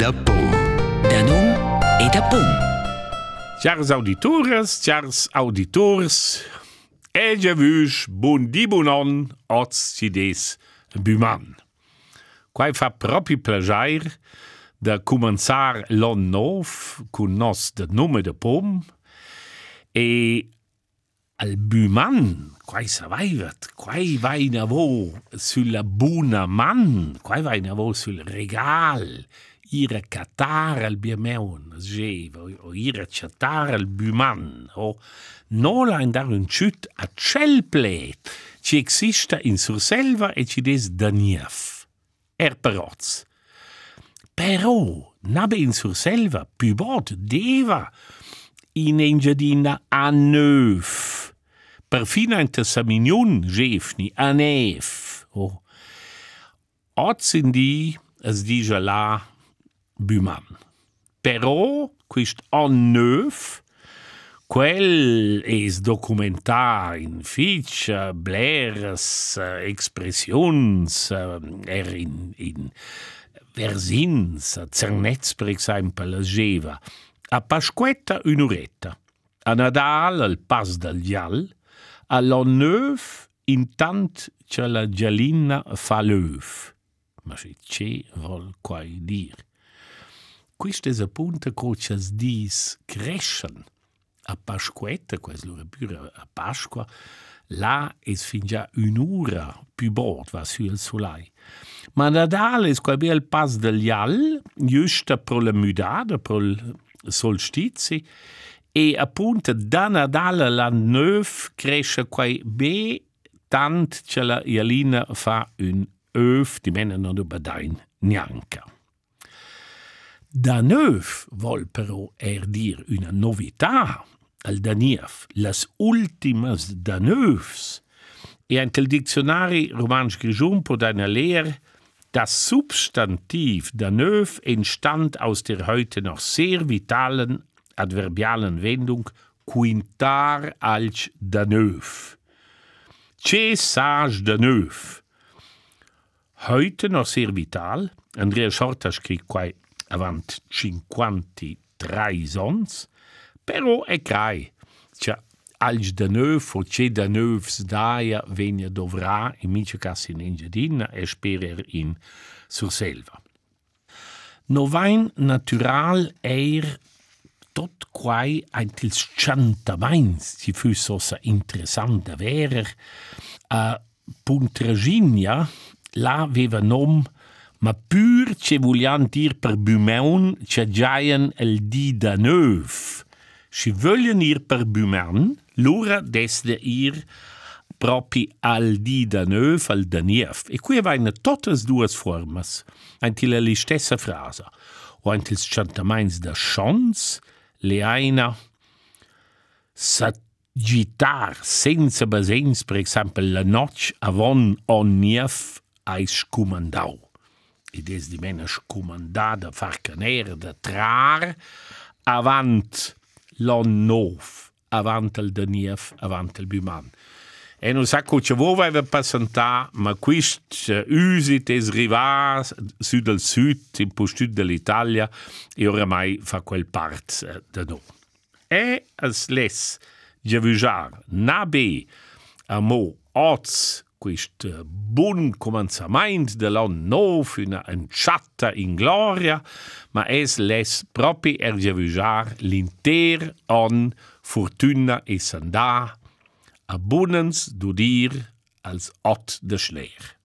da pom. Da num e da pum. Chers auditores, chers auditors, e già vus bon di bon an oz cides buman. Quai fa propi plagiar de començar l'an nov cun nos de nome de pom e al buman, quai savaivat, quai vai navo sulla buna man, quai vai navo sul regal, ira catar al biemeun, geva, o ira chatar al buman, o nola andar un chut a cel plet, ci exista in surselva e ci des danief. Er peroz. Però, nabe in surselva, pubot, deva, in engiadina a neuf. Perfino ente saminiun gefni, a nef. Oh. Oz in di, es dice la, buman. Però, quist an neuf, quel es documentar in fitch, blers, expressions, er in, in versins, cernets per exemple, geva. A Pasquetta un'oretta. A Nadal al pas del gial, a l'an neuf intant che la gialina fa l'œuf. Ma se ce vol quai Quist es appunto coches dis crescen. A Pasquetta, quais lura pure a Pasqua, là es fin già un'ora più bord va su il solai. Ma Nadal es quai bel pas del gial, giusta pro la mudada, pro il solstizi, e appunto da Nadal l'an neuf cresce quai be tant che la Ialina fa un öf di mena non ubedain neanca. Danöv volpero er dir una novità al Daniev, las ultimas Danövs. E anche il dizionari Romansch Grigion po deiner Lehre, das Substantiv Danöv entstand aus der heute noch sehr vitalen adverbialen Wendung quintar als Danöv. Cessage Danöv. Heute noch sehr vital, Andreas Hortasch kriegt quasi avant 53 sons, però è crai. Cioè, als da neuf o ce da neuf daia venia dovrà in mica cassa in Engiadina e sperer in Surselva. Novain natural eir tot quai ein tils chantamais si fus ossa interessant da verer a Puntraginia la aveva nom ma pur ce voglian dir per bumeun ce giaien el di da neuf. Si voglien ir per bumeun, l'ora desde ir propi al di da neuf al da nief. E qui vaina totes duas formas, antil li stessa frasa. O antils chantamains da chons, le aina s'agitar senza basens, per exemple, la noc avon on nief ai scumandau. Ed es di mena scumandada far caner da trar avant l'on nov, avant el danief, avant el buman. E non sa vo aveva passantà, ma quist uh, usit es rivà sud del sud, in postut dell'Italia, e oramai fa quel part uh, da no. E as les giavujar nabe a mo oz questo buon cominciamento della nuova inciatta in gloria, ma es les propi ergevugiar l'inter on fortuna e sandà, abundance dudir als ot de schleer.